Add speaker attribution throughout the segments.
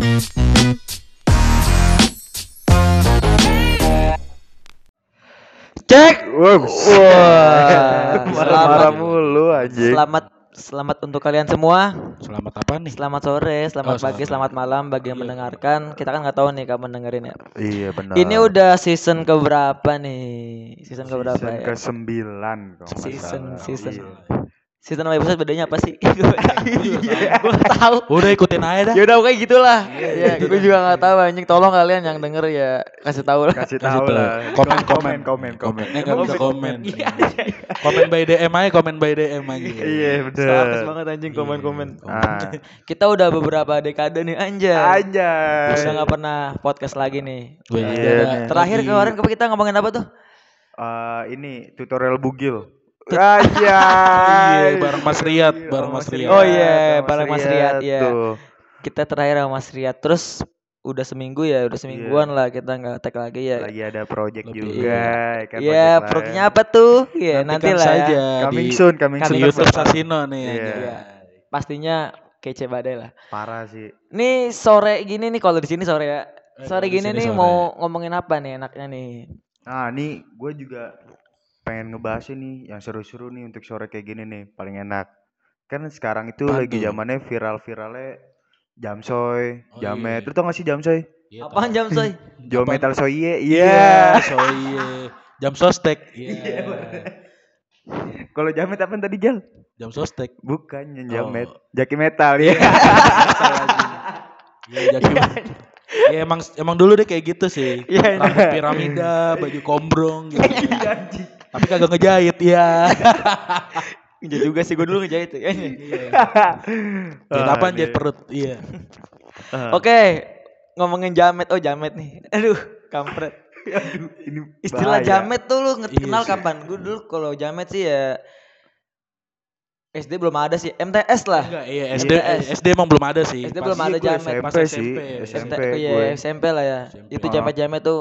Speaker 1: Cek.
Speaker 2: Marah-marah
Speaker 1: selamat,
Speaker 2: mulu anjing.
Speaker 1: selamat, selamat untuk kalian semua.
Speaker 3: Selamat apa nih?
Speaker 1: Selamat sore, selamat
Speaker 3: Oh,
Speaker 1: pagi,
Speaker 3: selamat.
Speaker 1: selamat malam bagi yang
Speaker 3: Iya.
Speaker 1: mendengarkan. Kita kan nggak tahu nih kapan dengerin ya.
Speaker 2: Iya benar.
Speaker 1: Ini udah season keberapa nih? Season keberapa
Speaker 2: season
Speaker 1: ya?
Speaker 2: ke sembilan
Speaker 1: Season- season.
Speaker 2: Iya.
Speaker 1: Season sama episode bedanya apa sih?
Speaker 3: Iya.
Speaker 1: gue tahu.
Speaker 3: Udah ikutin aja dah.
Speaker 1: Ya udah kayak gitulah.
Speaker 3: Iya,
Speaker 1: Ya, gue juga nggak tahu anjing. Tolong kalian yang denger ya kasih tahu lah.
Speaker 2: Kasih tahu
Speaker 3: tahu.
Speaker 2: lah.
Speaker 3: Komen,
Speaker 2: komen, komen, komen.
Speaker 3: Eh nggak bisa komen.
Speaker 1: Iya,
Speaker 3: Komen by DM aja, komen by DM aja.
Speaker 2: Iya
Speaker 1: Status
Speaker 2: benar.
Speaker 1: banget anjing komen-komen.
Speaker 2: Ah,
Speaker 1: Kita udah beberapa dekade nih anjay.
Speaker 2: aja.
Speaker 1: Udah nggak pernah podcast lagi nih.
Speaker 2: Iya.
Speaker 1: Terakhir kemarin kita ngomongin apa tuh?
Speaker 2: Eh, ini tutorial bugil. Aja.
Speaker 3: Iya, bareng Mas Riyad, bareng Mas Riyad.
Speaker 1: Oh iya, bareng Mas Riyad, iya.
Speaker 2: Tuh.
Speaker 1: Kita terakhir sama Mas Riyad. Terus udah seminggu ya, udah semingguan lah kita nggak tag lagi ya.
Speaker 2: Lagi ada project
Speaker 3: Lebih.
Speaker 2: juga. ya kan,
Speaker 1: Iya,
Speaker 2: project
Speaker 1: proyeknya
Speaker 2: lain.
Speaker 1: apa tuh? Iya, nanti
Speaker 3: Nantikan
Speaker 1: lah ya.
Speaker 3: saja
Speaker 2: Coming
Speaker 3: di,
Speaker 2: soon, coming soon.
Speaker 3: YouTube Sasino nih.
Speaker 2: Iya.
Speaker 3: anjay.
Speaker 1: Iya. Pastinya kece badai lah.
Speaker 2: Parah sih.
Speaker 1: Nih sore gini nih kalau di sini sore ya.
Speaker 3: Eh,
Speaker 1: Sore
Speaker 3: di
Speaker 1: gini nih
Speaker 3: sore.
Speaker 1: mau ngomongin apa nih enaknya nih?
Speaker 2: Nah, nih gue juga pengen ngebahas ini yang seru-seru nih untuk sore kayak gini nih, paling enak. Kan sekarang itu
Speaker 3: Apaan
Speaker 2: lagi
Speaker 3: tuh?
Speaker 2: zamannya viral-viralnya jamsoy,
Speaker 3: Oh,
Speaker 2: jamet.
Speaker 3: iya.
Speaker 2: Lu tau gak sih jamsoy?
Speaker 3: Iya,
Speaker 1: Apaan
Speaker 3: tahu.
Speaker 1: jam
Speaker 2: metal soye.
Speaker 3: Iya,
Speaker 2: Iya.
Speaker 3: so iya. Jam sostek. Iya.
Speaker 2: Kalau jamet apa tadi Jal?
Speaker 3: Jam sostek.
Speaker 2: Bukan yang
Speaker 3: Oh.
Speaker 2: jamet. Jaki metal ya.
Speaker 3: Iya, jadi Ya emang emang dulu deh kayak gitu sih.
Speaker 1: Iya,
Speaker 3: piramida, baju kombrong gitu. Tapi kagak ngejahit ya.
Speaker 1: Iya juga sih gue dulu ngejahit ya.
Speaker 3: Iya.
Speaker 2: Ah,
Speaker 3: Jahit apaan jahit perut? Iya.
Speaker 1: Oke, ngomongin jamet. Oh, jamet nih. Aduh, kampret.
Speaker 2: ini
Speaker 1: Istilah
Speaker 2: bahaya.
Speaker 1: jamet tuh lu
Speaker 3: Iya
Speaker 1: kenal
Speaker 3: sih.
Speaker 1: kapan? Gue dulu kalau jamet sih ya SD belum ada sih. MTS lah.
Speaker 3: Enggak, iya SD
Speaker 1: MTS.
Speaker 3: SD emang belum ada sih.
Speaker 1: SD
Speaker 3: Pas-
Speaker 1: belum ada
Speaker 2: Iya,
Speaker 1: jamet.
Speaker 3: Pas
Speaker 2: SMP sih.
Speaker 3: SMP.
Speaker 2: SMP
Speaker 1: iya,
Speaker 2: gue.
Speaker 1: SMP lah ya.
Speaker 3: SMP.
Speaker 1: Itu
Speaker 2: Ah.
Speaker 1: jamet-jamet tuh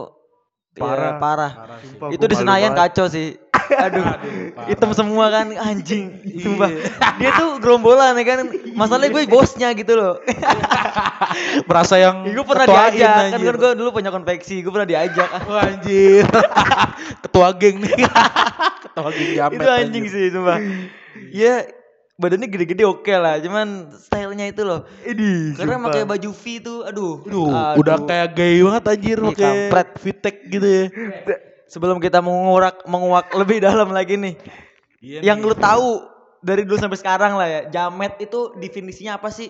Speaker 1: ya,
Speaker 2: Parah.
Speaker 1: parah.
Speaker 3: Parah.
Speaker 2: Sumpah,
Speaker 1: Itu di Senayan
Speaker 2: banget.
Speaker 1: kacau sih. Aduh,
Speaker 3: parah.
Speaker 1: hitam semua kan anjing. Sumpah.
Speaker 3: Iya.
Speaker 1: Dia tuh gerombolan ya kan. Masalahnya gue bosnya gitu loh.
Speaker 3: Merasa yang
Speaker 1: gue pernah diajak kan
Speaker 3: anjir.
Speaker 1: kan gue dulu punya konveksi gue pernah diajak
Speaker 3: Wah, anjir. Ketua geng nih. Ketua geng jamet.
Speaker 1: itu anjing sih sumpah ya badannya gede-gede oke lah cuman stylenya itu loh
Speaker 2: Ini
Speaker 1: karena
Speaker 2: sumpah.
Speaker 1: pakai baju V itu aduh
Speaker 3: Aduh, udah kayak gay banget anjir pakai
Speaker 1: kampret.
Speaker 3: vitek gitu ya.
Speaker 1: sebelum kita mengurak menguak lebih dalam lagi nih
Speaker 3: Iya
Speaker 1: yang lu tahu dari dulu sampai sekarang lah ya jamet itu definisinya apa sih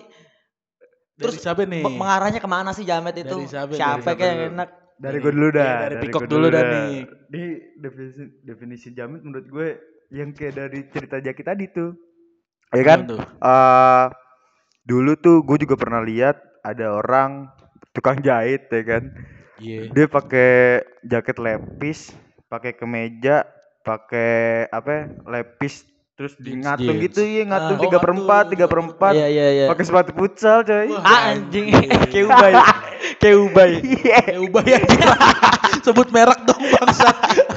Speaker 3: Terus
Speaker 1: terus
Speaker 3: siapa nih?
Speaker 1: me- mengarahnya ke mana sih jamet itu
Speaker 3: Dari siapa?
Speaker 1: siapa
Speaker 3: Dari
Speaker 1: kayak yang enak
Speaker 2: Dari gue dulu dah.
Speaker 3: Iya, dari Pikok
Speaker 2: gua
Speaker 3: dulu dah nih.
Speaker 2: Ini definisi definisi jamet menurut gue yang kayak dari cerita Jaki tadi tuh. Ya kan? Eh dulu tuh gue juga pernah lihat ada orang tukang jahit ya kan.
Speaker 3: Iya.
Speaker 2: Dia pakai jaket lepis, pakai kemeja, pakai apa? ya, Lepis terus di ngatung gitu ya ngatung
Speaker 3: Ah.
Speaker 2: tiga
Speaker 3: Oh,
Speaker 2: per empat
Speaker 3: ngatung.
Speaker 2: tiga per empat
Speaker 1: iya iya iya
Speaker 2: pakai sepatu futsal coy
Speaker 1: ah anjing kayak ubay kayak ubay
Speaker 3: Ya ubah ya. Sebut merek dong bangsa.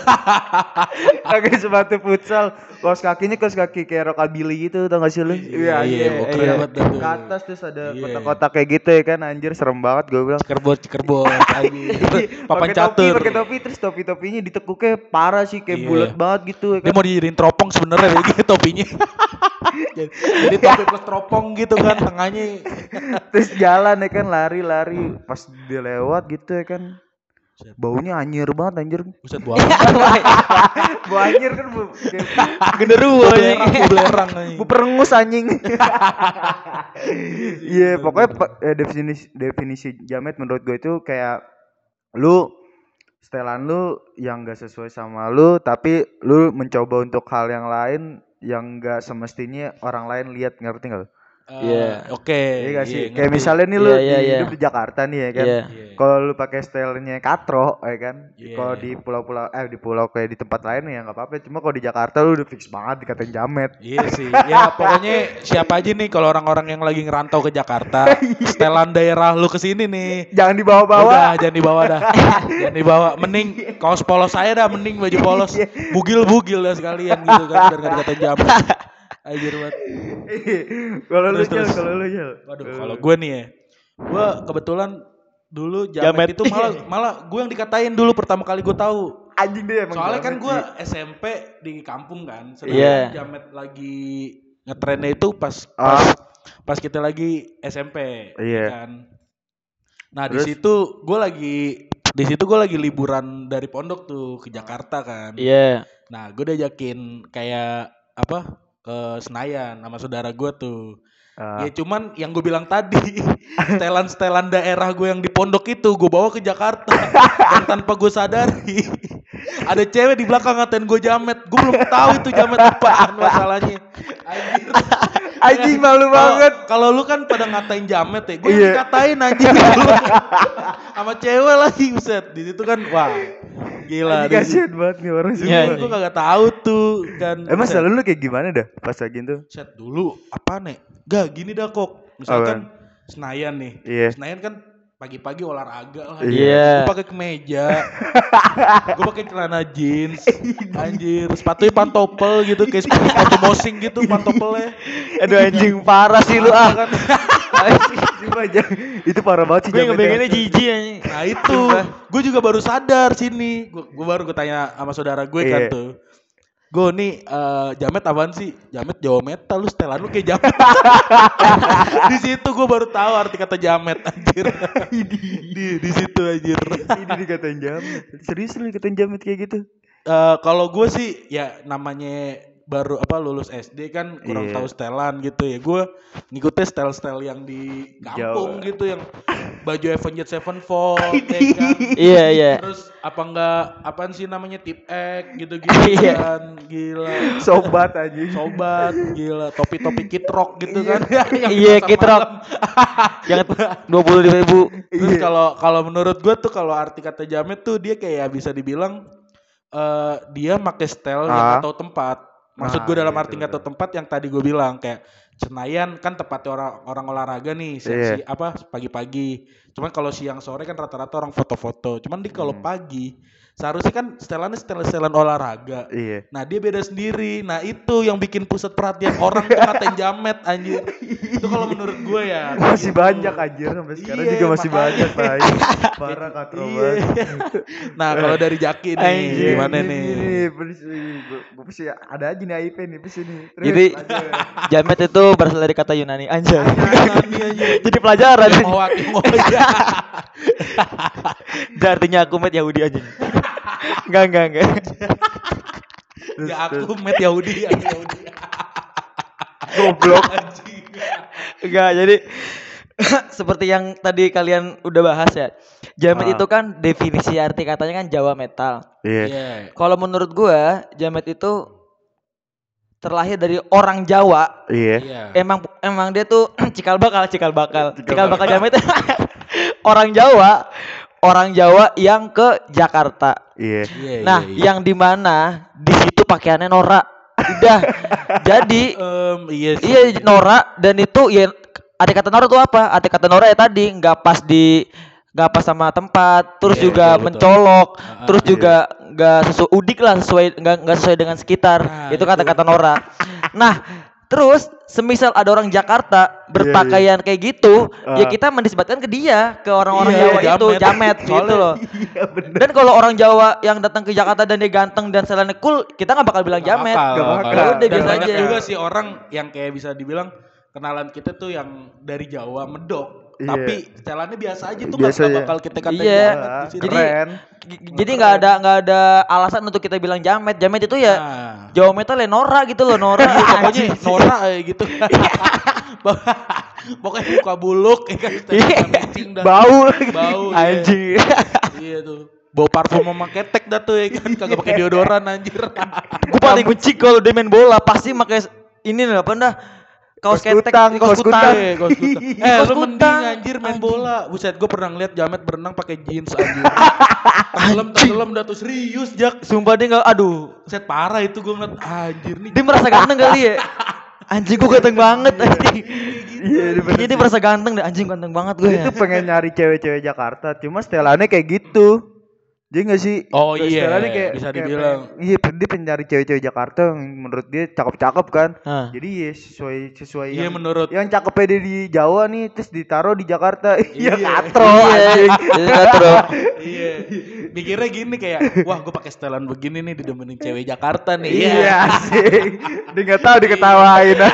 Speaker 2: pakai sepatu futsal kaos kakinya kaos kaki kayak rockabilly gitu tau gak sih lu
Speaker 3: Iya, iya, keren banget dah tuh.
Speaker 2: ke atas terus ada
Speaker 3: Iya.
Speaker 2: kotak-kotak kayak gitu ya kan anjir serem banget gue bilang
Speaker 3: Cekerbot, cekerbot. Papan
Speaker 2: Pakai topi,
Speaker 3: catur.
Speaker 2: pakai topi terus topi-topinya ditekuknya parah sih kayak
Speaker 3: Iya.
Speaker 2: bulat banget gitu ya
Speaker 3: Dia
Speaker 2: kan.
Speaker 3: mau dijadiin teropong sebenarnya gitu topinya. jadi, jadi topi plus teropong gitu kan tengahnya.
Speaker 2: terus jalan ya kan lari-lari pas dia lewat gitu ya kan. Baunya anjir banget anjir.
Speaker 3: Buset bau
Speaker 2: Bau anjir kan bu,
Speaker 1: genderuwo
Speaker 3: belerang,
Speaker 2: bu perengus anjing. Iya pokoknya pa- eh, definisi definisi jamet menurut gue itu kayak lu setelan lu yang gak sesuai sama lu tapi lu mencoba untuk hal yang lain yang gak semestinya orang lain lihat ngerti gak lu?
Speaker 1: Iya.
Speaker 3: Eh, Oke.
Speaker 2: Iya gak sih?
Speaker 3: ngerti.
Speaker 2: Kayak misalnya nih lu
Speaker 1: Iya, iya,
Speaker 2: di-
Speaker 1: iya.
Speaker 2: hidup di Jakarta nih ya kan.
Speaker 1: Iya.
Speaker 3: Iya.
Speaker 2: Kalau lu pakai stylenya katro ya kan.
Speaker 3: Iya.
Speaker 2: Kalau di pulau-pulau eh di pulau kayak di tempat lain ya nggak apa-apa. Cuma kalau di Jakarta lu udah fix banget dikatain jamet.
Speaker 3: Iya sih. Ya pokoknya siapa aja nih kalau orang-orang yang lagi ngerantau ke Jakarta, setelan daerah lu ke sini nih.
Speaker 2: Jangan dibawa-bawa.
Speaker 3: Udah, jangan dibawa dah. jangan dibawa. Mending kaos polos saya dah, mending baju polos. Bugil-bugil dah sekalian gitu kan biar enggak dikatain jamet. Anjir banget.
Speaker 2: kalau lu
Speaker 3: terus.
Speaker 2: kalau lu Jal.
Speaker 3: Waduh,
Speaker 2: Kalau
Speaker 3: kalau gue nih ya. Gua kebetulan dulu jamet,
Speaker 1: Jamet.
Speaker 3: itu malah malah gue yang dikatain dulu pertama kali gue tahu.
Speaker 2: Anjing deh emang.
Speaker 3: Soalnya kan gue. SMP di kampung kan.
Speaker 1: Iya.
Speaker 3: Sedangkan jamet lagi ngetrennya itu pas pas
Speaker 2: Ah.
Speaker 3: pas kita lagi SMP
Speaker 2: Iya.
Speaker 3: kan. Nah, di situ gue lagi di situ gue lagi liburan dari pondok tuh ke Jakarta kan.
Speaker 1: Iya.
Speaker 3: Nah, gue diajakin kayak apa ke Senayan sama saudara gue tuh.
Speaker 2: Ah.
Speaker 3: Ya cuman yang gue bilang tadi, setelan-setelan daerah gue yang di pondok itu gue bawa ke Jakarta dan tanpa gue sadari ada cewek di belakang ngatain gue jamet. Gue belum tahu itu jamet apaan masalahnya. Anjir.
Speaker 2: Anjing malu
Speaker 3: Kalau-
Speaker 2: banget.
Speaker 3: Kalau lu kan pada ngatain jamet ya, gue
Speaker 2: Iya.
Speaker 3: dikatain anjing sama cewek lagi buset. Di situ kan wah gila.
Speaker 2: Anjing kasihan banget nih orang
Speaker 1: Iya,
Speaker 2: semua.
Speaker 3: gue kagak tahu tuh kan.
Speaker 2: Emang
Speaker 3: Buset.
Speaker 2: selalu lu kayak gimana dah pas lagi itu?
Speaker 3: Set dulu apa nih? Gak gini dah kok. Misalkan Senayan nih.
Speaker 2: Iya.
Speaker 3: Senayan kan pagi-pagi olahraga lah.
Speaker 1: Iya.
Speaker 3: Gue pakai kemeja. gue pakai celana jeans. Anjir, sepatunya pantopel gitu kayak sepatu, sepatu mosing gitu pantopelnya.
Speaker 1: Aduh anjing parah sih lu ah.
Speaker 3: kan.
Speaker 2: Aja itu parah banget sih
Speaker 1: Gue ngebayanginnya jijik anjing.
Speaker 3: Nah itu, gue juga baru sadar sini. Gue baru gue tanya sama saudara gue kan
Speaker 2: Iya.
Speaker 3: tuh. Gue nih eh, jamet apaan sih? Jamet Jawa metal lu setelan lu kayak jamet. di situ gue baru tahu arti kata jamet anjir. di di situ anjir.
Speaker 2: Ini dikatain jamet. Serius lu dikatain jamet kayak gitu?
Speaker 3: Eh, kalau gue sih ya namanya baru apa lulus SD kan kurang
Speaker 2: Iya.
Speaker 3: tahu setelan gitu ya. Gue ngikutin style-style yang di kampung
Speaker 2: Jawa.
Speaker 3: gitu yang baju Avenged Sevenfold ya kan.
Speaker 1: Iya iya.
Speaker 3: Terus apa enggak apaan sih namanya tip X gitu-gitu
Speaker 1: Iya.
Speaker 3: kan. Gila.
Speaker 2: Sobat anjing.
Speaker 3: Sobat gila topi-topi kid rock gitu kan. Yang
Speaker 1: Iya Kid Rock. Yang dua puluh lima ribu.
Speaker 3: Terus
Speaker 2: Iya.
Speaker 3: kalau kalau menurut gue tuh kalau arti kata jamet tuh dia kayak bisa dibilang eh dia make style yang
Speaker 2: Ah.
Speaker 3: tahu tempat. Maksud
Speaker 2: Nah,
Speaker 3: gue dalam
Speaker 2: iya,
Speaker 3: arti
Speaker 2: betul,
Speaker 3: nggak tahu tempat yang tadi gue bilang kayak Senayan kan tempatnya orang orang olahraga nih siang
Speaker 2: Iya.
Speaker 3: si- apa pagi-pagi. Cuman kalau siang sore kan rata-rata orang foto-foto. Cuman di kalau
Speaker 2: Hmm.
Speaker 3: pagi seharusnya kan setelannya setelan-setelan olahraga.
Speaker 2: Iya.
Speaker 3: Nah dia beda sendiri. Nah itu yang bikin pusat perhatian orang tuh ngatain jamet anjir. Itu kalau menurut gue ya.
Speaker 2: Masih
Speaker 3: gitu.
Speaker 2: banyak anjir sampai sekarang
Speaker 3: Iya,
Speaker 2: juga masih
Speaker 3: makanya.
Speaker 2: banyak tai. Parah katro
Speaker 3: Iya.
Speaker 2: banget.
Speaker 3: Nah kalau dari Jaki nih
Speaker 1: Anjir,
Speaker 3: gimana
Speaker 2: Ini,
Speaker 3: nih?
Speaker 2: Ini, pasti ada aja nih IP nih, please ini. Terus,
Speaker 1: Jadi
Speaker 2: lanjut.
Speaker 1: jamet itu berasal dari kata Yunani.
Speaker 3: Yunani, anjir.
Speaker 1: Jadi pelajaran.
Speaker 3: Kimoa, kimoa, ya.
Speaker 1: Artinya aku met Yahudi anjing. Enggak enggak enggak.
Speaker 2: Terus,
Speaker 3: Ya
Speaker 2: terus.
Speaker 3: aku met Yahudi, aku Yahudi.
Speaker 2: goblok.
Speaker 3: Anjing.
Speaker 1: Enggak, jadi seperti yang tadi kalian udah bahas ya. Jamet
Speaker 2: Ah.
Speaker 1: itu kan definisi arti katanya kan Jawa metal.
Speaker 2: Iya.
Speaker 3: Iya.
Speaker 1: Kalau menurut gua, jamet itu terlahir dari orang Jawa.
Speaker 2: Iya.
Speaker 3: Iya.
Speaker 1: Emang emang dia tuh cikal bakal, cikal bakal.
Speaker 2: Cikal
Speaker 1: Cikal bakal jamet orang Jawa, orang Jawa yang ke Jakarta.
Speaker 2: Iya.
Speaker 3: Iya,
Speaker 1: Nah,
Speaker 3: iya, iya.
Speaker 1: yang di mana di situ pakaiannya norak. Udah. Jadi
Speaker 3: Em, iya sih.
Speaker 1: iya norak dan itu ya arti kata norak tuh apa? Arti kata norak ya tadi nggak pas di nggak pas sama tempat, terus
Speaker 3: Iya,
Speaker 1: juga
Speaker 3: betul, betul.
Speaker 1: mencolok,
Speaker 3: Ah,
Speaker 1: terus
Speaker 2: iya.
Speaker 1: juga nggak sesuai udik lah sesuai nggak nggak sesuai dengan sekitar.
Speaker 3: Nah,
Speaker 1: itu
Speaker 3: itu.
Speaker 1: kata-kata norak. nah, terus semisal ada orang Jakarta berpakaian kayak gitu, ya
Speaker 2: Ah.
Speaker 1: kita menisbatkan ke dia, ke orang-orang
Speaker 3: Iya,
Speaker 1: Jawa itu
Speaker 3: jamet.
Speaker 1: jamet gitu loh.
Speaker 2: Iya bener.
Speaker 1: Dan kalau orang Jawa yang datang ke Jakarta dan dia ganteng dan selannya cool, kita nggak bakal bilang jamet.
Speaker 3: bakal,
Speaker 2: Nggak
Speaker 3: nggak
Speaker 2: bakal.
Speaker 3: bakal.
Speaker 1: Udah,
Speaker 3: Dan
Speaker 1: biasa
Speaker 3: banyak
Speaker 1: aja.
Speaker 3: juga sih orang yang kayak bisa dibilang kenalan kita tuh yang dari Jawa medok.
Speaker 2: Iya.
Speaker 3: Tapi setelannya biasa aja tuh
Speaker 2: Biasa
Speaker 3: nggak
Speaker 2: aja.
Speaker 3: bakal kita katain
Speaker 1: Iya.
Speaker 3: jamet di situ.
Speaker 1: Jadi-
Speaker 2: keren.
Speaker 1: Jadi nggak ada nggak ada alasan untuk kita bilang jamet. Jamet itu ya
Speaker 3: Nah.
Speaker 1: Jawa metal ya Nora gitu loh Nora.
Speaker 3: pokoknya Nora kayak gitu. pokoknya muka buluk ya kan setelan kencing dah.
Speaker 2: Bau.
Speaker 3: Bau. iya.
Speaker 1: Anjing.
Speaker 3: Iya tuh. Bau parfum sama ketek dah tuh ya kan kagak pakai deodoran anjir.
Speaker 1: Gue paling benci kalau dia main bola pasti pakai ini nih apa dah kaos ketek,
Speaker 2: kutang,
Speaker 1: kaos kutang.
Speaker 2: kutang.
Speaker 3: Eh, kaos kutang. Eh,
Speaker 1: Kaos
Speaker 3: lu
Speaker 1: kutang.
Speaker 3: mending anjir main
Speaker 1: Anjing.
Speaker 3: bola. Buset, gue pernah ngeliat Jamet berenang pakai jeans anjir. tenggelam, tenggelam dah tuh serius, Jak.
Speaker 1: Sumpah dia nggak, aduh,
Speaker 3: Set parah itu gue ngeliat anjir nih.
Speaker 1: dia merasa ganteng kali ya. Anjing gue ganteng banget anjing.
Speaker 2: Iya, dia bener
Speaker 1: Kayaknya dia merasa ganteng deh, anjing ganteng banget gue
Speaker 2: Dia
Speaker 1: ya.
Speaker 2: pengen nyari cewek-cewek Jakarta, cuma setelannya kayak gitu. Jadi gak sih?
Speaker 3: Oh
Speaker 2: Kayak
Speaker 3: iya,
Speaker 2: setelannya
Speaker 3: bisa dibilang.
Speaker 2: iya, dia pencari cewek-cewek Jakarta yang menurut dia cakep-cakep kan.
Speaker 1: Hah.
Speaker 2: Jadi ya sesuai sesuai
Speaker 3: Iya
Speaker 2: yang
Speaker 3: menurut
Speaker 2: yang cakepnya dia di Jawa nih terus ditaruh di Jakarta. Iya,
Speaker 3: Iya.
Speaker 2: katro
Speaker 1: Iya,
Speaker 2: anjing.
Speaker 1: jadi katro.
Speaker 3: iya. Mikirnya gini kayak, wah gue pakai setelan begini nih didemenin cewek Jakarta nih.
Speaker 2: Iya sih. Dia nggak tahu diketawain aja.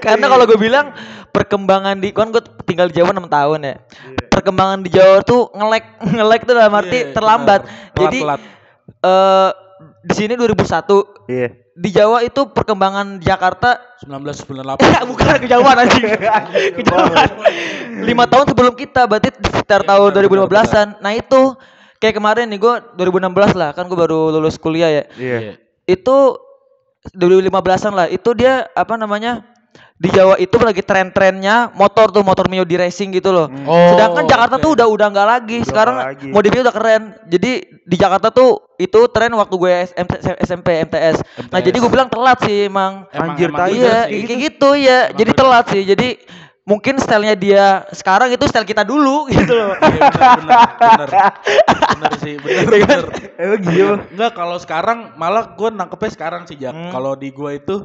Speaker 1: Karena kalau gue bilang perkembangan di kan gue tinggal di Jawa 6 tahun ya. Perkembangan di Jawa tuh ngelek ngelek tuh dalam arti
Speaker 3: Iya,
Speaker 1: terlambat.
Speaker 3: benar.
Speaker 1: Jadi
Speaker 3: Telat-telat.
Speaker 1: eh di sini 2001
Speaker 2: Iya.
Speaker 1: di Jawa itu perkembangan Jakarta
Speaker 3: 1998.
Speaker 1: bukan kejauhan anjing. kejauhan. Lima tahun sebelum kita berarti di sekitar
Speaker 3: Iya,
Speaker 1: tahun
Speaker 3: benar,
Speaker 1: 2015-an. Nah itu kayak kemarin nih gue 2016 lah kan gue baru lulus kuliah ya.
Speaker 2: Iya.
Speaker 1: Itu 2015-an lah. Itu dia apa namanya? Di Jawa itu lagi tren-trennya motor tuh motor Mio di racing gitu loh.
Speaker 3: Oh,
Speaker 1: Sedangkan Jakarta
Speaker 3: oke.
Speaker 1: tuh udah udah nggak lagi.
Speaker 2: Udah
Speaker 1: Sekarang
Speaker 2: lagi.
Speaker 1: modifnya udah keren. Jadi di Jakarta tuh itu tren waktu gue SM SMP MTS. Nah
Speaker 3: MTS.
Speaker 1: jadi gue bilang telat sih emang.
Speaker 3: Emang-
Speaker 2: Anjir,
Speaker 3: emang
Speaker 1: Iya,
Speaker 3: sih.
Speaker 1: kayak gitu ya.
Speaker 3: Emang
Speaker 1: Jadi
Speaker 3: bener.
Speaker 1: telat sih. Jadi mungkin stylenya dia sekarang itu style kita dulu gitu loh.
Speaker 3: Iya benar benar benar. Benar sih, benar benar.
Speaker 2: Emang gitu.
Speaker 3: Enggak kalau sekarang malah gue nangkepnya sekarang sih Jak.
Speaker 1: Hmm.
Speaker 3: Kalau di gue itu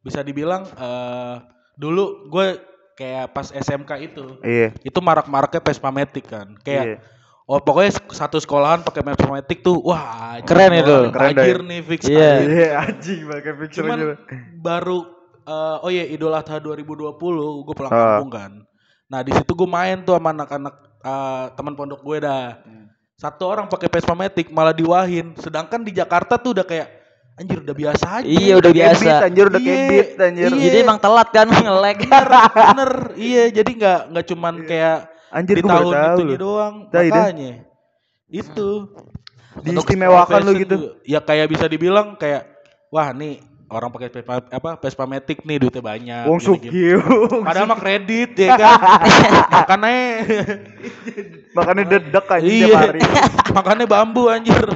Speaker 3: bisa dibilang eh dulu gue kayak pas SMK itu
Speaker 2: Iya.
Speaker 3: itu marak-maraknya Vespa Matic kan. Kayak
Speaker 2: Iya.
Speaker 3: Oh pokoknya satu sekolahan pakai Vespa Matic tuh wah
Speaker 1: Keren itu.
Speaker 3: wah,
Speaker 2: Keren
Speaker 3: Anjir
Speaker 2: dah.
Speaker 3: nih fix
Speaker 1: Iya.
Speaker 3: anjir.
Speaker 2: Iya anjing pakai pixel
Speaker 3: Cuman
Speaker 2: aja.
Speaker 3: baru eh, oh iya Idul Adha 2020 gue pulang
Speaker 2: Ah.
Speaker 3: kampung kan. Nah di situ gue main tuh sama anak-anak eh, teman pondok gue dah. Satu orang pakai Vespa Matic malah diwahin. Sedangkan di Jakarta tuh udah kayak anjir udah biasa aja.
Speaker 1: Iya udah biasa.
Speaker 2: Kebit anjir udah
Speaker 3: Iya.
Speaker 2: kebit anjir.
Speaker 3: Iya.
Speaker 1: Jadi emang telat kan ngelek.
Speaker 3: Bener, bener. iya jadi nggak nggak cuman kayak
Speaker 2: Anjir
Speaker 3: di tahun
Speaker 2: tahu
Speaker 3: itu doang.
Speaker 2: Itu.
Speaker 3: Makanya itu
Speaker 2: Diistimewakan lu gitu.
Speaker 3: juga, Ya kayak bisa dibilang kayak wah nih orang pakai Vespa apa Vespa Matic nih duitnya banyak.
Speaker 2: Wong. Sugih.
Speaker 3: Padahal mah kredit ya kan. Makanya
Speaker 2: Makanya dedek aja
Speaker 3: iya.
Speaker 2: tiap hari.
Speaker 3: Makanya bambu anjir.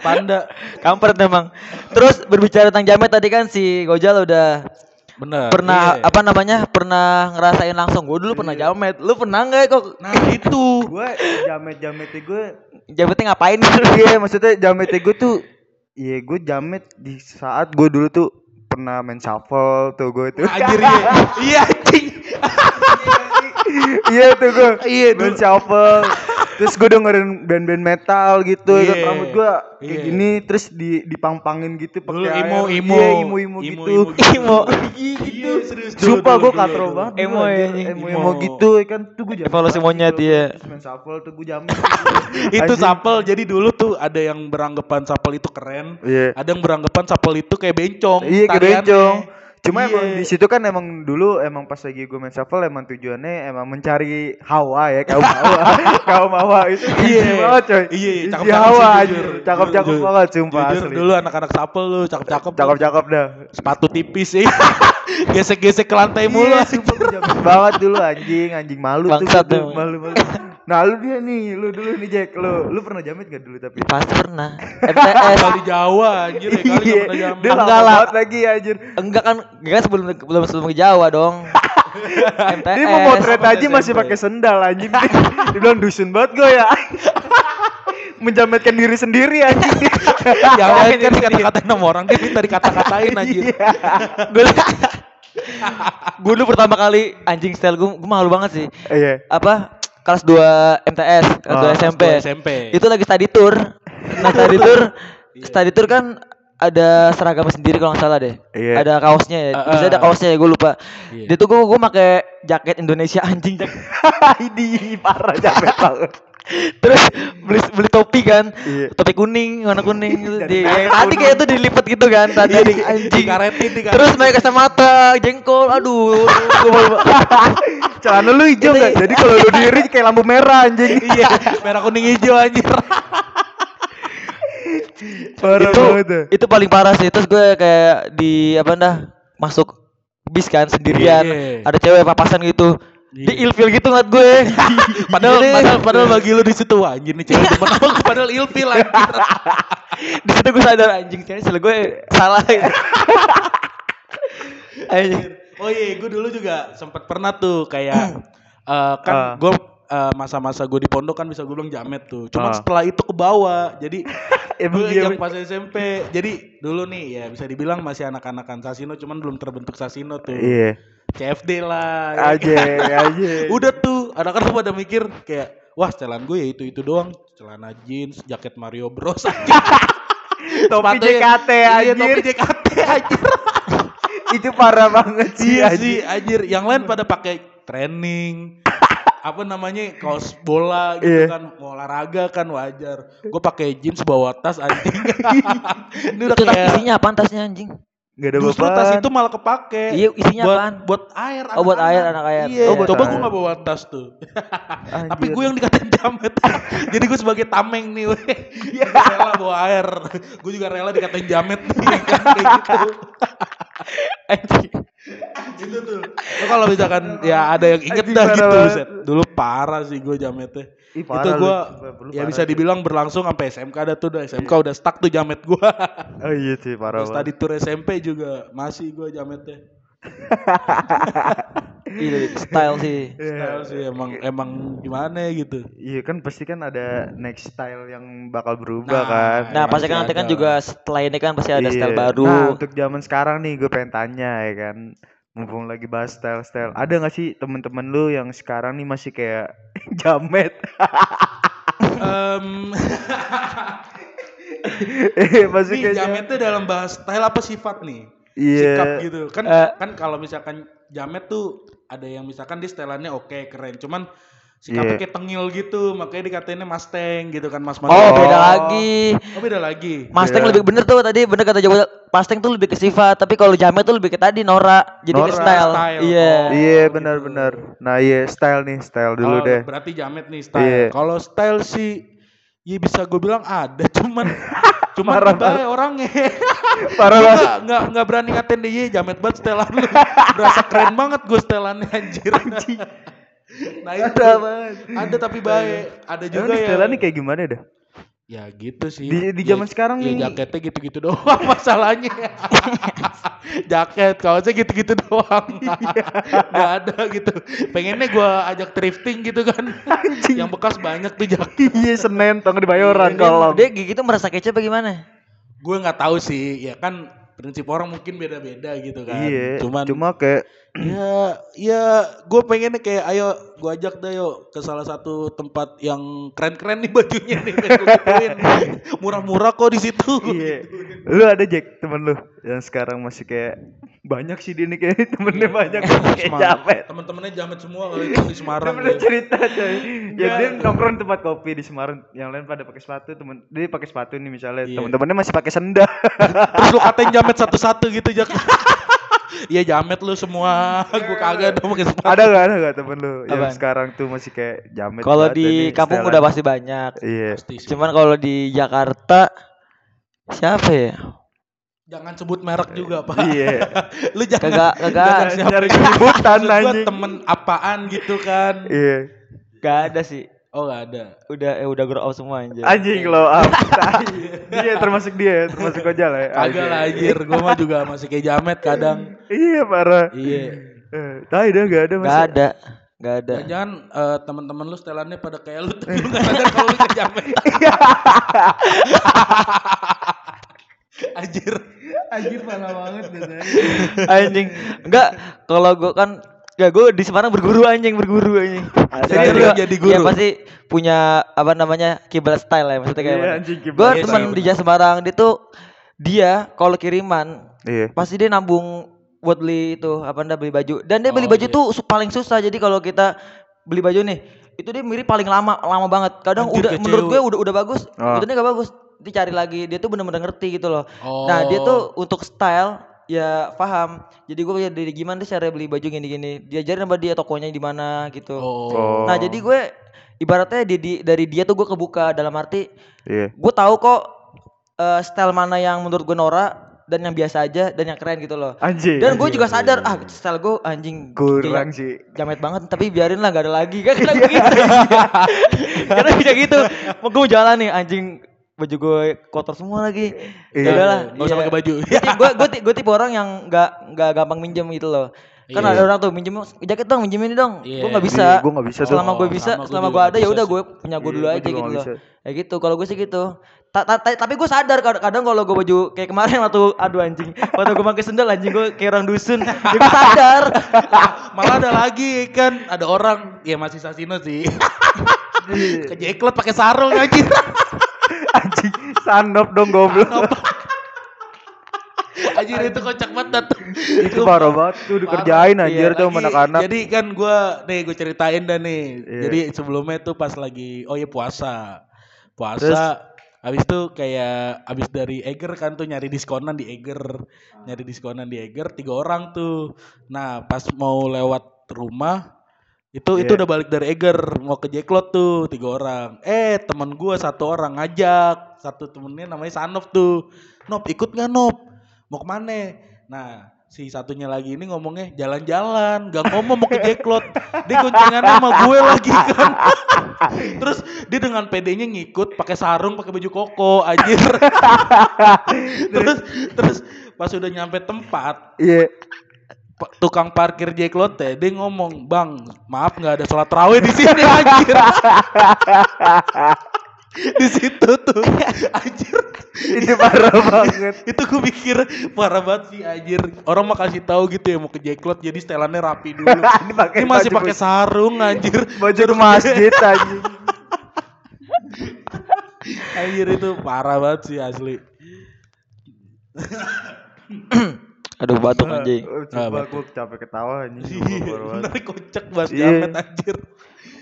Speaker 3: Panda.
Speaker 1: Kampret memang. Terus berbicara tentang jamet tadi kan si Gojal udah
Speaker 3: Bener.
Speaker 1: pernah
Speaker 3: iya.
Speaker 1: apa namanya? pernah ngerasain langsung. Gue dulu pernah jamet. Lu pernah nggak kok?
Speaker 3: Nah itu.
Speaker 2: Gue jamet-jametnya gue
Speaker 1: Jametnya ngapain?
Speaker 2: Iya maksudnya jametnya gue tuh Iya gue jamet di saat gue dulu tuh pernah main shuffle tuh gue tuh
Speaker 3: Anjir iya. Iya anjing.
Speaker 2: Iya tuh gue
Speaker 3: Iya,
Speaker 2: main shuffle Terus gue dengerin band-band metal gitu ya kan
Speaker 3: Iya.
Speaker 2: rambut gue kayak
Speaker 3: Iya.
Speaker 2: gini terus di dipang-pangin gitu pakai
Speaker 3: emo,
Speaker 2: air.
Speaker 3: emo.
Speaker 2: Iya, emo emo
Speaker 3: Emo,
Speaker 2: gitu.
Speaker 3: emo gitu.
Speaker 1: Emo.
Speaker 3: Iya serius. Dulu,
Speaker 2: Sumpah gue katro banget
Speaker 1: Emo ya, anjing.
Speaker 2: Emo
Speaker 3: Emo.
Speaker 2: emo gitu ya kan tuh gue
Speaker 1: Evolusi
Speaker 2: banget
Speaker 1: monyet,
Speaker 2: gitu.
Speaker 1: iya.
Speaker 2: Terus main shuffle tuh gue jamet
Speaker 3: itu sapel jadi dulu tuh ada yang beranggapan sapel itu keren
Speaker 2: Iya
Speaker 3: ada yang beranggapan sapel itu kayak bencong
Speaker 2: Iya kayak
Speaker 3: tariannya.
Speaker 2: bencong. Cuma
Speaker 3: Iya.
Speaker 2: emang di situ kan emang dulu emang pas lagi gue main shuffle emang tujuannya emang mencari hawa ya kaum hawa kaum hawa itu
Speaker 3: Iya.
Speaker 2: easy banget coy.
Speaker 3: Iya,
Speaker 2: Easy
Speaker 3: cakep-cakep
Speaker 2: hawa
Speaker 3: sih,
Speaker 2: anjir.
Speaker 3: jujur.
Speaker 2: Cakep-cakep
Speaker 3: Jujur.
Speaker 2: banget sumpah
Speaker 3: Jujur,
Speaker 2: asli.
Speaker 3: dulu anak-anak sapel lu cakep-cakep
Speaker 2: Cakep-cakep dah.
Speaker 3: sepatu tipis sih gesek-gesek ke lantai mulu
Speaker 2: Iya, sumpah jamet banget dulu anjing, anjing malu
Speaker 1: Bangsat
Speaker 2: tuh, malu malu. Nah, lu dia nih, lu dulu nih Jack, lu lu pernah jamet gak dulu tapi?
Speaker 1: Pasti pernah. MTS.
Speaker 3: Kalau di Jawa anjir ya kali
Speaker 2: Iya,
Speaker 3: gak pernah jamet
Speaker 2: dia
Speaker 1: Enggak lah.
Speaker 2: banget lagi anjir.
Speaker 1: Enggak kan, enggak kan sebelum belum sebelum ke Jawa dong. MTS.
Speaker 2: Dia mau motret aja masih pakai sendal anjing. Dia bilang dusun banget gue ya. Menjametkan diri sendiri anjing.
Speaker 3: Jangan kan dikata-katain sama orang dia minta dikata-katain anjir
Speaker 2: Iya.
Speaker 1: gue gue dulu pertama kali anjing style gue gue malu banget sih
Speaker 2: Iya.
Speaker 1: apa kelas 2 MTS kelas
Speaker 2: Oh,
Speaker 1: 2 SMP
Speaker 3: Kelas SMP
Speaker 1: itu lagi study tour nah study tour
Speaker 3: Iya.
Speaker 1: study tour kan ada seragam sendiri kalau nggak salah deh
Speaker 2: Iya.
Speaker 1: ada kaosnya ya
Speaker 3: Uh,
Speaker 1: bisa ada
Speaker 3: uh.
Speaker 1: kaosnya ya gue lupa
Speaker 3: Iya.
Speaker 1: dia tuh gue gue pakai jaket Indonesia anjing jaket.
Speaker 2: Ini parah jamet banget.
Speaker 1: terus beli beli topi kan
Speaker 2: Iya.
Speaker 1: topi kuning warna kuning gitu. Di tadi kayak itu dilipet gitu kan tadi
Speaker 3: Iya, di,
Speaker 1: anjing
Speaker 3: dikaretin.
Speaker 1: terus pakai kacamata jengkol aduh.
Speaker 2: Celana lu hijau enggak? Jadi kalau lu diri kayak lampu merah anjing.
Speaker 3: iya merah kuning hijau anjir
Speaker 2: Parah
Speaker 1: itu
Speaker 2: banget. ya.
Speaker 1: itu paling parah sih terus gue kayak di apa dah masuk bis kan sendirian
Speaker 3: Iya.
Speaker 1: ada cewek papasan gitu
Speaker 3: Iya.
Speaker 1: Di ilfil gitu ngeliat gue
Speaker 3: padahal padahal padahal bagi lu di situ wah, anjir nih cewek depan apa padahal ilfil anjir
Speaker 1: di situ gue sadar anjing cewek salah gue salah anjing
Speaker 3: oh iya gue dulu juga sempat pernah tuh kayak eh, kan
Speaker 2: Ah.
Speaker 3: gue eh, masa-masa gue di pondok kan bisa gue bilang jamet tuh. Cuman
Speaker 2: Ah.
Speaker 3: setelah itu ke bawah. Jadi gue
Speaker 2: iya,
Speaker 3: yang pas SMP. Jadi dulu nih ya bisa dibilang masih anak-anakan Sasino cuman belum terbentuk Sasino tuh.
Speaker 2: Iya.
Speaker 3: CFD lah. ya
Speaker 2: Aja, aja.
Speaker 3: Udah tuh anak-anak pada mikir kayak wah setelan gue ya itu itu doang celana jeans jaket Mario Bros
Speaker 2: Topi JKT
Speaker 3: iya topi. JKT anjir
Speaker 2: Itu parah banget sih.
Speaker 3: iya
Speaker 2: anjir.
Speaker 3: sih anjir yang lain pada pakai training apa namanya kaos bola gitu
Speaker 2: Iya.
Speaker 3: kan mau olahraga kan wajar gue pakai jeans bawa tas anjing ini udah
Speaker 1: Itu tas
Speaker 3: kayak
Speaker 1: isinya apaan tasnya anjing?
Speaker 2: Gak ada
Speaker 3: justru
Speaker 2: beban.
Speaker 3: tas itu malah kepake
Speaker 1: Iya, isinya
Speaker 3: buat
Speaker 1: apaan?
Speaker 3: buat air
Speaker 1: Oh, buat air, anak air.
Speaker 3: iya
Speaker 2: Oh, buat
Speaker 3: coba gue nggak bawa tas tuh Tapi
Speaker 2: Anjir.
Speaker 3: gue yang dikatain jamet. Jadi gue sebagai tameng nih, weh. Gue rela bawa air. Gue juga rela dikatain jamet nih. kan, kayak gitu. Gitu tuh. Lo kalau misalkan ya ada yang inget dah gitu,
Speaker 2: banget.
Speaker 3: set. Dulu parah sih gue jametnya.
Speaker 2: Ih,
Speaker 3: itu gue ya bisa
Speaker 2: sih.
Speaker 3: dibilang berlangsung sampai SMK ada tuh udah SMK udah stuck tuh jamet gue.
Speaker 2: Oh iya sih parah
Speaker 3: Terus tadi tour SMP juga masih gue jametnya.
Speaker 1: Iya, style sih.
Speaker 2: Iya.
Speaker 3: Style sih emang emang gimana gitu.
Speaker 2: Iya kan pasti kan ada next style yang bakal berubah
Speaker 3: Nah,
Speaker 2: kan.
Speaker 1: Nah, pasti kan nanti kan juga setelah ini kan pasti ada
Speaker 2: Iya.
Speaker 1: style
Speaker 2: Nah,
Speaker 1: baru.
Speaker 2: untuk zaman sekarang nih gue pengen tanya ya kan. Mumpung lagi bahas style-style. Ada gak sih temen-temen lu yang sekarang nih masih kayak jamet?
Speaker 3: Em,
Speaker 2: Eh, masih
Speaker 3: nih
Speaker 2: kayak
Speaker 3: jametnya dalam bahas style apa sifat nih?
Speaker 2: Iya.
Speaker 3: Sikap gitu. Kan
Speaker 1: Eh.
Speaker 3: kan kalau misalkan jamet tuh ada yang misalkan di setelannya oke keren, cuman sikapnya
Speaker 2: Iya.
Speaker 3: kayak tengil gitu, makanya dikatainnya Mustang gitu kan Mas
Speaker 1: Oh,
Speaker 3: Mustang.
Speaker 1: beda
Speaker 2: Oh.
Speaker 1: lagi.
Speaker 3: Oh, beda lagi.
Speaker 1: Mustang
Speaker 2: Iya.
Speaker 1: lebih bener tuh tadi bener kata Jawa Mustang tuh lebih ke sifat tapi kalau Jamet tuh lebih ke tadi Nora jadi ke
Speaker 2: Nora.
Speaker 1: style.
Speaker 3: Style.
Speaker 1: Iya.
Speaker 3: Oh.
Speaker 2: Iya
Speaker 3: gitu.
Speaker 2: benar-benar. Nah iya style nih style dulu
Speaker 3: Oh,
Speaker 2: deh.
Speaker 3: Berarti jamet nih style.
Speaker 2: Iya.
Speaker 3: Kalau style sih ya bisa gue bilang ada, cuman cuman
Speaker 2: Parah
Speaker 3: baik orangnya.
Speaker 2: Parah banget.
Speaker 3: nggak nggak berani ngatain dia "Ye, jamet banget setelan lu. Berasa keren banget gue setelannya anjir. Nah itu
Speaker 2: Ada banget.
Speaker 3: ada tapi baik. Ada juga
Speaker 2: nih
Speaker 3: ya.
Speaker 2: style nih kayak gimana dah?
Speaker 3: Ya gitu sih.
Speaker 2: Di- di
Speaker 3: Ya-
Speaker 2: zaman sekarang
Speaker 3: ya,
Speaker 2: nih.
Speaker 3: jaketnya gitu-gitu doang masalahnya. Jaket, kaosnya gitu-gitu doang.
Speaker 2: Iya.
Speaker 3: Gak ada gitu. Pengennya gua ajak thrifting gitu kan. Yang bekas banyak tuh jaket.
Speaker 2: Iya Senin tong di Bayoran kalau.
Speaker 1: Dia gitu merasa kece apa gimana?
Speaker 3: Gue nggak tahu sih. Ya kan prinsip orang mungkin beda-beda gitu kan.
Speaker 2: Iya.
Speaker 3: Cuman
Speaker 2: Cuma kayak
Speaker 3: ya ya gue pengennya kayak ayo gue ajak deh yuk ke salah satu tempat yang keren-keren nih bajunya nih pengen murah-murah kok di situ
Speaker 2: iya. Lu ada Jack temen lu yang sekarang masih kayak banyak sih dia nih kayak temennya banyak kayak jamet.
Speaker 3: teman-temannya jamet semua kali itu di Semarang
Speaker 2: pernah
Speaker 3: dia.
Speaker 2: cerita coy. Ya
Speaker 3: Enggak.
Speaker 2: dia nongkrong di tempat kopi di Semarang, yang lain pada pakai sepatu, temen dia pakai sepatu nih misalnya,
Speaker 3: Iya.
Speaker 2: temen-temennya masih pakai sendal.
Speaker 3: terus lu katain jamet satu-satu gitu jak Iya jamet lu semua, gue kagak dong pakai sepatu.
Speaker 2: ada gak ada gak temen lu yang
Speaker 1: Apaan?
Speaker 2: sekarang tuh masih kayak jamet?
Speaker 1: Kalau di kampung
Speaker 2: setelan.
Speaker 1: udah pasti banyak.
Speaker 2: Iya.
Speaker 3: Pasti.
Speaker 1: Cuman kalau di Jakarta siapa ya?
Speaker 3: Jangan sebut merek juga pak.
Speaker 2: Iya.
Speaker 3: lu jangan.
Speaker 1: Kagak kagak.
Speaker 2: Nyari keributan
Speaker 3: gua
Speaker 2: anjing.
Speaker 3: temen apaan gitu kan.
Speaker 2: Iya.
Speaker 1: gak ada sih.
Speaker 3: Oh gak ada.
Speaker 1: Udah eh, udah grow up semua anjir.
Speaker 2: Anjing lo up. Tai. dia termasuk dia, termasuk Ojal ya.
Speaker 3: Kagak lah anjir, gue mah juga masih kayak jamet kadang.
Speaker 2: Iya parah.
Speaker 3: Iya.
Speaker 2: Eh, Tai dah gak ada
Speaker 1: Gak ada. Gak ada.
Speaker 3: Jangan eh, teman-teman lu setelannya pada kayak lu tapi lu gak ada kalau lu ke jamet. Anjir.
Speaker 2: Anjir parah banget biasanya.
Speaker 1: anjing. Enggak, kalau gua kan Gak, gue di Semarang berguru anjing, berguru anjing.
Speaker 3: Jadi lu jadi guru?
Speaker 1: Ya pasti punya apa namanya kiblat style ya maksudnya kayak
Speaker 2: anjing, kiblat
Speaker 1: Gue teman di Jas Semarang dia tuh dia kalau kiriman
Speaker 2: Iya.
Speaker 1: pasti dia nabung buat beli itu apa anda beli baju dan dia beli
Speaker 3: Oh,
Speaker 1: baju
Speaker 3: iya.
Speaker 1: tuh paling susah jadi kalau kita beli baju nih itu dia mirip paling lama lama banget kadang
Speaker 3: Anjir,
Speaker 1: udah
Speaker 3: kayak
Speaker 1: menurut gue udah udah bagus
Speaker 2: Oh.
Speaker 1: itu nggak bagus dicari lagi dia tuh bener-bener ngerti gitu loh
Speaker 3: Oh.
Speaker 1: nah dia tuh untuk style ya paham jadi gue dari gimana cara beli baju gini-gini diajarin sama dia tokonya di mana gitu
Speaker 3: Oh.
Speaker 1: nah jadi gue ibaratnya di, di- dari dia tuh gue kebuka dalam arti
Speaker 2: Iya.
Speaker 1: gue tahu kok eh, style mana yang menurut gue Nora dan yang biasa aja dan yang keren gitu loh.
Speaker 2: Anjing.
Speaker 1: Dan gue juga sadar ah style gue anjing
Speaker 2: kurang sih.
Speaker 1: jamet banget tapi biarin lah gak ada lagi kan begitu. Karena bisa gitu. Mau gue jalan nih anjing baju gue kotor semua lagi.
Speaker 2: Iya.
Speaker 1: Ya udahlah.
Speaker 3: Gak usah pakai baju.
Speaker 1: Gue gue gue tipe orang yang nggak nggak gampang minjem gitu loh. Kan
Speaker 3: Iya.
Speaker 1: ada orang tuh minjem jaket dong, minjemin dong.
Speaker 3: Iya.
Speaker 1: Gue nggak bisa.
Speaker 2: Iya, gua nggak bisa
Speaker 1: selama gue bisa,
Speaker 3: sama
Speaker 1: selama gue ada ya udah gue punya gue
Speaker 2: Iya,
Speaker 1: dulu aja gitu loh. Kayak gitu. Kalau gue sih gitu. Ta- ta- ta- tapi gue sadar kadang, kalau gue baju kayak kemarin waktu aduh anjing, waktu gue pakai sendal anjing gue kayak orang dusun. ya gue sadar.
Speaker 3: Malah ada lagi kan ada orang ya masih Sasino sih. Kejeklot pakai sarung.
Speaker 2: Anjing, sanop dong goblok.
Speaker 3: Anjir itu kocak banget.
Speaker 2: itu parah banget tuh dikerjain
Speaker 3: Parah.
Speaker 2: anjir
Speaker 3: Iya,
Speaker 2: tuh anak-anak.
Speaker 3: Jadi kan gua nih gue ceritain dah nih.
Speaker 2: Iya.
Speaker 3: Jadi sebelumnya tuh pas lagi oh ya puasa. Puasa
Speaker 2: Terus?
Speaker 3: habis itu kayak habis dari Eger kan tuh nyari diskonan di Eger. Nyari diskonan di Eger tiga orang tuh. Nah, pas mau lewat rumah itu itu
Speaker 2: Iya.
Speaker 3: udah balik dari Eger mau ke Jeklot tuh tiga orang. Eh temen gua satu orang ngajak satu temennya namanya Sanov tuh. Nop ikut nggak Nop? Mau ke mana? Nah si satunya lagi ini ngomongnya jalan-jalan, gak ngomong mau ke Jeklot. Dia goncengannya sama gue lagi kan. Terus dia dengan PD-nya ngikut pakai sarung, pakai baju koko anjir. terus terus pas udah nyampe tempat
Speaker 2: Iya.
Speaker 3: tukang parkir Jeklot teh dia ngomong, "Bang, maaf nggak ada sholat raweh di sini anjir." di situ tuh anjir
Speaker 2: Itu parah banget.
Speaker 3: itu gue mikir parah banget sih anjir orang mau kasih tahu gitu ya mau ke Jeklot jadi setelannya rapi dulu
Speaker 2: Ini pakai
Speaker 3: ini masih pakai sarung anjir
Speaker 2: Baju masjid anjing.
Speaker 3: anjir itu parah banget sih asli
Speaker 1: Aduh batuk anjing.
Speaker 2: Oh,
Speaker 3: Ah,
Speaker 2: Coba gue capek ketawa anjing.
Speaker 3: Iya,
Speaker 2: banget.
Speaker 3: bener kocak bahas
Speaker 2: Iya.
Speaker 3: jamet anjir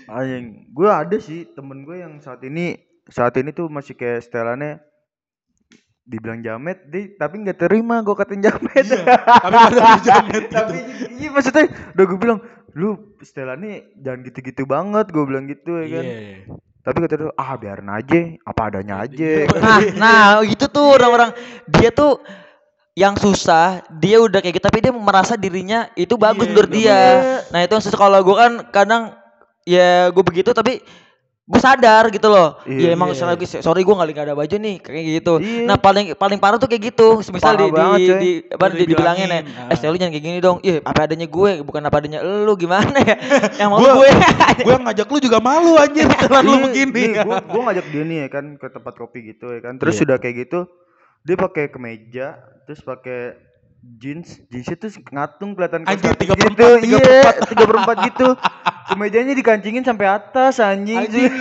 Speaker 2: Anjing, gue ada sih temen gue yang saat ini saat ini tuh masih kayak setelannya dibilang jamet, dia tapi nggak terima gue katain jamet.
Speaker 3: Iya, tapi jamet gitu.
Speaker 2: tapi iya maksudnya udah gue bilang lu setelannya jangan gitu-gitu banget gue bilang gitu ya kan.
Speaker 3: Iya.
Speaker 2: Tapi kata dia ah biarin aja, apa adanya aja.
Speaker 1: Nah, nah gitu tuh orang-orang dia tuh yang susah dia udah kayak gitu tapi dia merasa dirinya itu bagus
Speaker 3: Iya,
Speaker 1: menurut
Speaker 3: bener.
Speaker 1: dia. Nah itu yang susah kalau gue kan kadang ya gue begitu tapi gue sadar gitu loh.
Speaker 2: Iya,
Speaker 1: Iya emang
Speaker 3: iya.
Speaker 1: sorry, sorry gue nggak ada baju nih kayak gitu.
Speaker 2: Iya.
Speaker 1: Nah paling paling parah tuh kayak gitu. Misal di,
Speaker 2: banget,
Speaker 1: di,
Speaker 2: coy.
Speaker 1: di apa di, dibilangin ya, eh
Speaker 3: ah.
Speaker 1: Stel, lu jangan kayak gini dong. Iya apa adanya gue bukan apa adanya lu gimana ya? yang mau gue.
Speaker 3: gue ngajak lu juga malu anjir setelan lu
Speaker 2: Iya,
Speaker 3: begini
Speaker 2: nih, gua, gua ngajak dia nih ya kan ke tempat kopi gitu ya kan. Terus
Speaker 3: Iya.
Speaker 2: sudah kayak gitu dia pakai kemeja, terus pakai jeans, jeansnya tuh ngatung kelihatan
Speaker 3: per
Speaker 2: gitu.
Speaker 3: tiga
Speaker 2: iya, tiga per empat gitu. Kemejanya dikancingin sampai atas anjing.
Speaker 3: anjing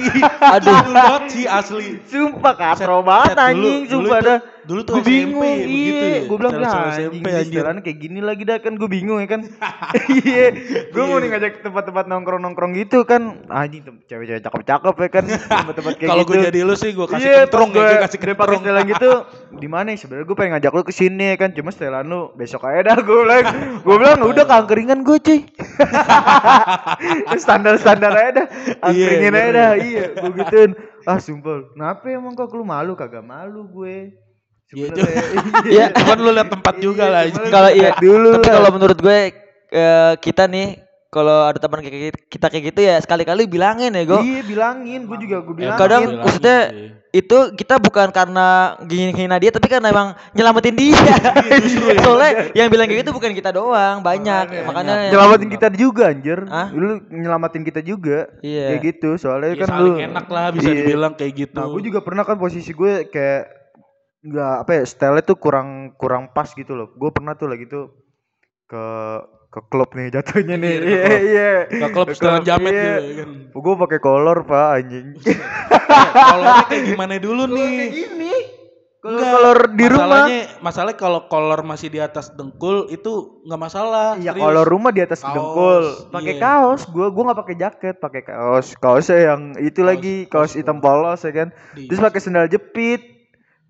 Speaker 1: Aduh.
Speaker 3: Banget sih asli
Speaker 2: Sumpah katro
Speaker 3: Set-
Speaker 2: banget anjing, sumpah dah.
Speaker 3: Dulu tuh
Speaker 2: Gue
Speaker 3: SMP
Speaker 2: bingung,
Speaker 3: begitu
Speaker 2: iya.
Speaker 3: ya,
Speaker 2: Gue bilang "Lah,
Speaker 3: SMP, anjir."
Speaker 2: kayak gini lagi dah kan gue bingung ya kan. Iya, gue mau
Speaker 3: Iya.
Speaker 2: nih ngajak tempat-tempat nongkrong-nongkrong gitu kan. Anjing cewek-cewek cakep-cakep ya kan. Tempat-tempat kayak
Speaker 3: kalau
Speaker 2: gitu.
Speaker 3: gue jadi lu sih gue kasih
Speaker 2: Iya,
Speaker 3: kentrong
Speaker 2: pas gue
Speaker 3: kasih
Speaker 2: pakai
Speaker 3: kentrong
Speaker 2: setelan gitu di mana ya? sebenarnya gue pengen ngajak lu ke sini ya kan cuma setelan lu besok aja dah gue bilang gue bilang udah keangkringan gue cuy standar standar aja dah angkringin aja dah iya gue gituin ah sumpah kenapa emang kok lu malu kagak malu gue
Speaker 3: Iya,
Speaker 2: Sebenarnya,
Speaker 1: Iya.
Speaker 3: Cuman lu lihat tempat juga lah
Speaker 1: kalau iya
Speaker 2: dulu
Speaker 1: tapi kalau menurut gue eh, kita nih kalau ada teman kayak kita kayak gitu ya sekali-kali bilangin ya gue
Speaker 2: iya bilangin gue juga gue bilangin
Speaker 1: kadang
Speaker 3: bilangin
Speaker 1: maksudnya
Speaker 3: sih.
Speaker 1: itu kita bukan karena ngina dia tapi karena emang nyelamatin dia
Speaker 3: justru ya.
Speaker 1: soalnya yang bilang kayak gitu bukan kita doang banyak
Speaker 2: Makanya.
Speaker 1: makanya
Speaker 2: nyelamatin kita juga anjir
Speaker 1: Hah?
Speaker 2: lu nyelamatin kita juga
Speaker 1: Iya.
Speaker 2: kayak gitu soalnya
Speaker 3: Ya,
Speaker 2: kan lu
Speaker 3: enak lah bisa
Speaker 2: Iya.
Speaker 3: dibilang kayak gitu.
Speaker 2: Nah, gue juga pernah kan posisi gue kayak nggak apa ya style tuh kurang kurang pas gitu loh. Gue pernah tuh lagi tuh ke ke klub nih jatuhnya nih.
Speaker 3: Iya, ke
Speaker 2: Iya
Speaker 3: klub.
Speaker 2: iya.
Speaker 3: Ke klub setelan jamet
Speaker 2: iya.
Speaker 3: gitu ya kan.
Speaker 2: Gue pakai kolor pak anjing.
Speaker 3: Kolornya kayak gimana dulu nih?
Speaker 2: gini. Kalau kolor di rumah.
Speaker 3: Masalahnya, masalahnya kalau kolor masih di atas dengkul itu nggak masalah.
Speaker 2: Iya kolor rumah di atas
Speaker 3: Kaos,
Speaker 2: dengkul. Pakai
Speaker 3: iya.
Speaker 2: kaos. Gue gue nggak pakai jaket, pakai kaos. Kaosnya yang itu
Speaker 3: Kaos-
Speaker 2: lagi
Speaker 3: kaos
Speaker 2: kaos hitam polos ya kan.
Speaker 3: Di-
Speaker 2: Terus pakai sendal jepit.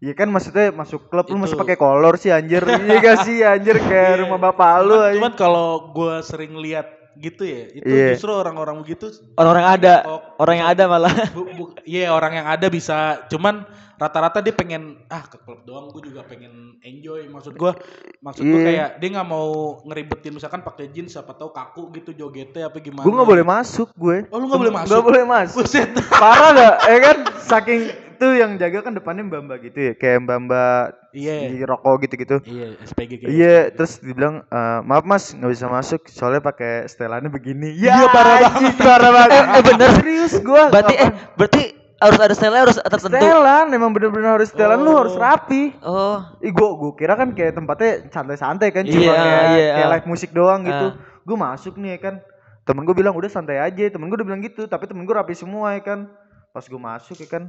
Speaker 2: Iya kan maksudnya masuk klub lu
Speaker 3: Itu.
Speaker 2: masih pakai kolor sih anjir. iya gak sih anjir kayak
Speaker 3: Iya.
Speaker 2: rumah bapak lu
Speaker 3: Cuman, cuman kalau gue sering lihat gitu ya, itu
Speaker 2: Iya.
Speaker 3: justru orang-orang begitu
Speaker 1: orang yang ada
Speaker 3: Oh,
Speaker 1: orang yang ada malah
Speaker 3: Iya orang yang ada bisa, cuman rata-rata dia pengen ah ke klub doang, gue juga pengen enjoy. Maksud gue, maksud gue
Speaker 2: Iya.
Speaker 3: kayak dia nggak mau ngeribetin misalkan pakai jeans, siapa tahu kaku gitu jogetnya apa gimana.
Speaker 2: Gue nggak boleh masuk gue.
Speaker 3: Oh, lu nggak boleh masuk?
Speaker 2: Nggak boleh masuk.
Speaker 3: Buset.
Speaker 2: Parah gak? Ya kan saking itu yang jaga kan depannya mbak mbak gitu ya kayak mbak mbak
Speaker 3: Iya.
Speaker 2: di rokok gitu gitu
Speaker 3: Iya, SPG kayak
Speaker 2: Iya, terus dibilang "Eh, maaf mas nggak bisa masuk soalnya pakai setelannya begini. Ya,
Speaker 3: Iya, parah
Speaker 2: anjing, parah banget.
Speaker 1: Eh, eh, bener.
Speaker 2: Serius gua.
Speaker 1: Berarti eh berarti harus ada style harus tertentu.
Speaker 2: setelan emang bener-bener harus setelan lu
Speaker 3: Oh.
Speaker 2: harus rapi.
Speaker 1: Oh.
Speaker 2: Ih, gua, gua kira kan kayak tempatnya santai-santai kan, cuma
Speaker 1: Iya,
Speaker 2: kayak,
Speaker 1: iya,
Speaker 2: kayak
Speaker 1: ah.
Speaker 2: live musik doang gitu.
Speaker 1: Ah.
Speaker 2: Gua masuk nih ya kan. Temen gua bilang udah santai aja, temen gua udah bilang gitu, tapi temen gua rapi semua ya kan. Pas gua masuk ya kan,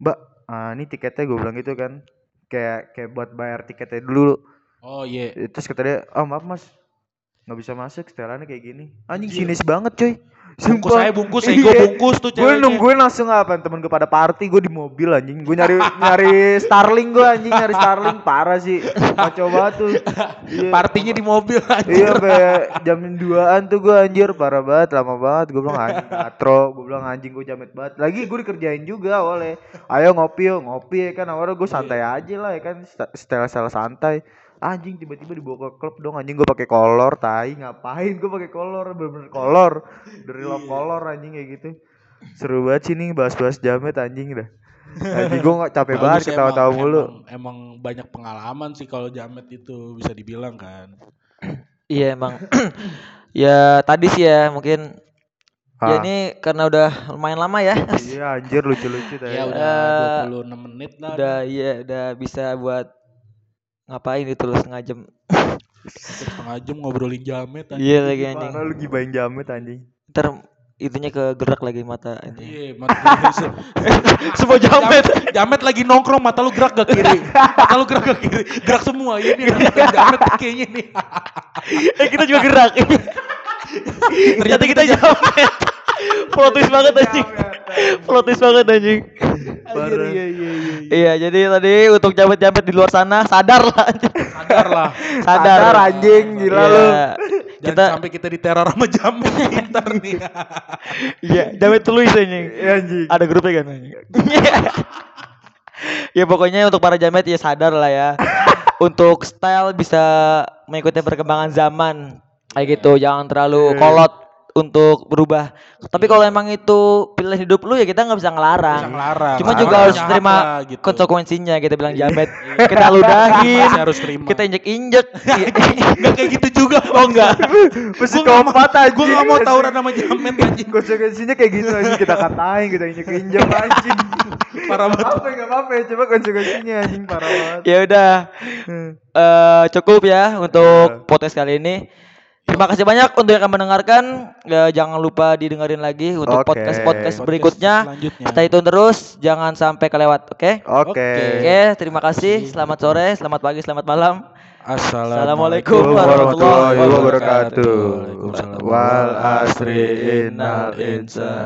Speaker 2: Mbak, ah, ini tiketnya gua bilang gitu kan. Kayak kayak buat bayar tiketnya dulu.
Speaker 3: Oh iya.
Speaker 2: Eh, Terus kata dia, oh maaf mas, nggak bisa masuk, setelannya kayak gini. Anjing
Speaker 3: Anjir.
Speaker 2: sinis banget coy.
Speaker 3: Bungkus
Speaker 2: Sumpah.
Speaker 3: saya bungkus, ego
Speaker 2: Iya.
Speaker 3: bungkus tuh
Speaker 2: Gue nungguin langsung apa? Temen gue pada party, gue di mobil anjing. Gue nyari nyari Starling gue anjing, nyari Starling parah sih. Kacau banget tuh. Iya.
Speaker 3: Partinya di mobil
Speaker 2: Iya,
Speaker 3: anjir.
Speaker 2: sampai jam 2-an tuh gue anjir parah banget, lama banget. Gue bilang anjing katro, gue bilang anjing gue jamet banget. Lagi gue dikerjain juga awalnya. Ayo ngopi yuk, ngopi ya kan awalnya gue santai aja lah ya kan, setel-setel santai. Anjing tiba-tiba dibawa ke klub dong anjing gue pakai kolor, tai ngapain gue pakai kolor, bener-bener kolor. Dari love kolor anjing kayak gitu. Seru banget sih nih bahas-bahas jamet anjing dah. Anjing gue gak capek banget ketawa-tawa mulu.
Speaker 3: Emang, emang banyak pengalaman sih kalau jamet itu bisa dibilang kan.
Speaker 1: Iya emang. ya tadi sih ya mungkin
Speaker 2: Ah.
Speaker 1: ya ini karena udah lumayan lama ya.
Speaker 2: Iya anjir lucu-lucu tadi.
Speaker 3: Ya
Speaker 1: Eh,
Speaker 3: udah 26 menit lah.
Speaker 1: udah iya udah bisa buat ngapain itu lu setengah jam.
Speaker 3: setengah jam ngobrolin jamet anjing.
Speaker 1: Iya lagi anjing.
Speaker 2: Mana lu gibain jamet anjing.
Speaker 1: Ntar itunya ke gerak lagi mata itu.
Speaker 3: Iya, mata se-
Speaker 1: Semua jamet.
Speaker 3: jamet, jamet lagi nongkrong mata lu gerak gak kiri. Mata lu gerak gak kiri. Gerak semua. Iya nih yang jamet kayaknya nih.
Speaker 1: eh kita juga gerak. Ternyata kita jamet. Plot twist banget anjing. Plot twist banget anjing.
Speaker 2: Parah.
Speaker 3: Iya, iya, iya.
Speaker 1: Iya, jadi tadi untuk jamet-jamet di luar sana sadar lah.
Speaker 3: Sadar lah.
Speaker 1: sadar.
Speaker 2: Sadar, anjing, gila
Speaker 1: Iya.
Speaker 2: lu.
Speaker 3: Jangan
Speaker 1: Kita
Speaker 3: sampai kita diteror sama jamet pintar nih.
Speaker 1: iya, jamet tulis anjing.
Speaker 2: Iya anjing.
Speaker 1: Ada grupnya kan anjing. ya pokoknya untuk para jamet ya sadar lah ya. untuk style bisa mengikuti perkembangan zaman. Kayak gitu, jangan terlalu
Speaker 2: Iya.
Speaker 1: kolot untuk berubah. Tapi kalau emang itu pilihan hidup lu ya kita nggak bisa ngelarang.
Speaker 3: Bisa ngelarang.
Speaker 1: Cuma
Speaker 3: Larang
Speaker 1: juga harus terima
Speaker 3: lah, gitu.
Speaker 1: konsekuensinya kita bilang jamet. kita ludahin,
Speaker 3: harus terima.
Speaker 1: kita injek-injek.
Speaker 3: Enggak kayak gitu juga.
Speaker 1: oh enggak.
Speaker 2: Psikopat anjing.
Speaker 3: Gue gak mau tawuran sama jamet anjing.
Speaker 2: Konsekuensinya kayak gitu anjing kita katain, kita injek-injek anjing.
Speaker 3: Parah banget.
Speaker 2: Apa enggak apa-apa ya, coba konsekuensinya anjing parah banget.
Speaker 1: ya udah
Speaker 2: Hmm.
Speaker 1: eh cukup ya
Speaker 2: Iya.
Speaker 1: untuk podcast kali ini. Terima kasih banyak untuk yang akan mendengarkan. Ya, jangan lupa didengerin lagi untuk
Speaker 2: Oke.
Speaker 1: podcast podcast berikutnya. Stay tune terus, jangan sampai kelewat. Oke?
Speaker 2: Oke.
Speaker 1: Oke, terima kasih. Selamat sore, selamat pagi, selamat malam.
Speaker 3: Assalamualaikum
Speaker 2: warahmatullahi wabarakatuh.
Speaker 3: Waalaikumsalam.
Speaker 2: Wal asri innal insan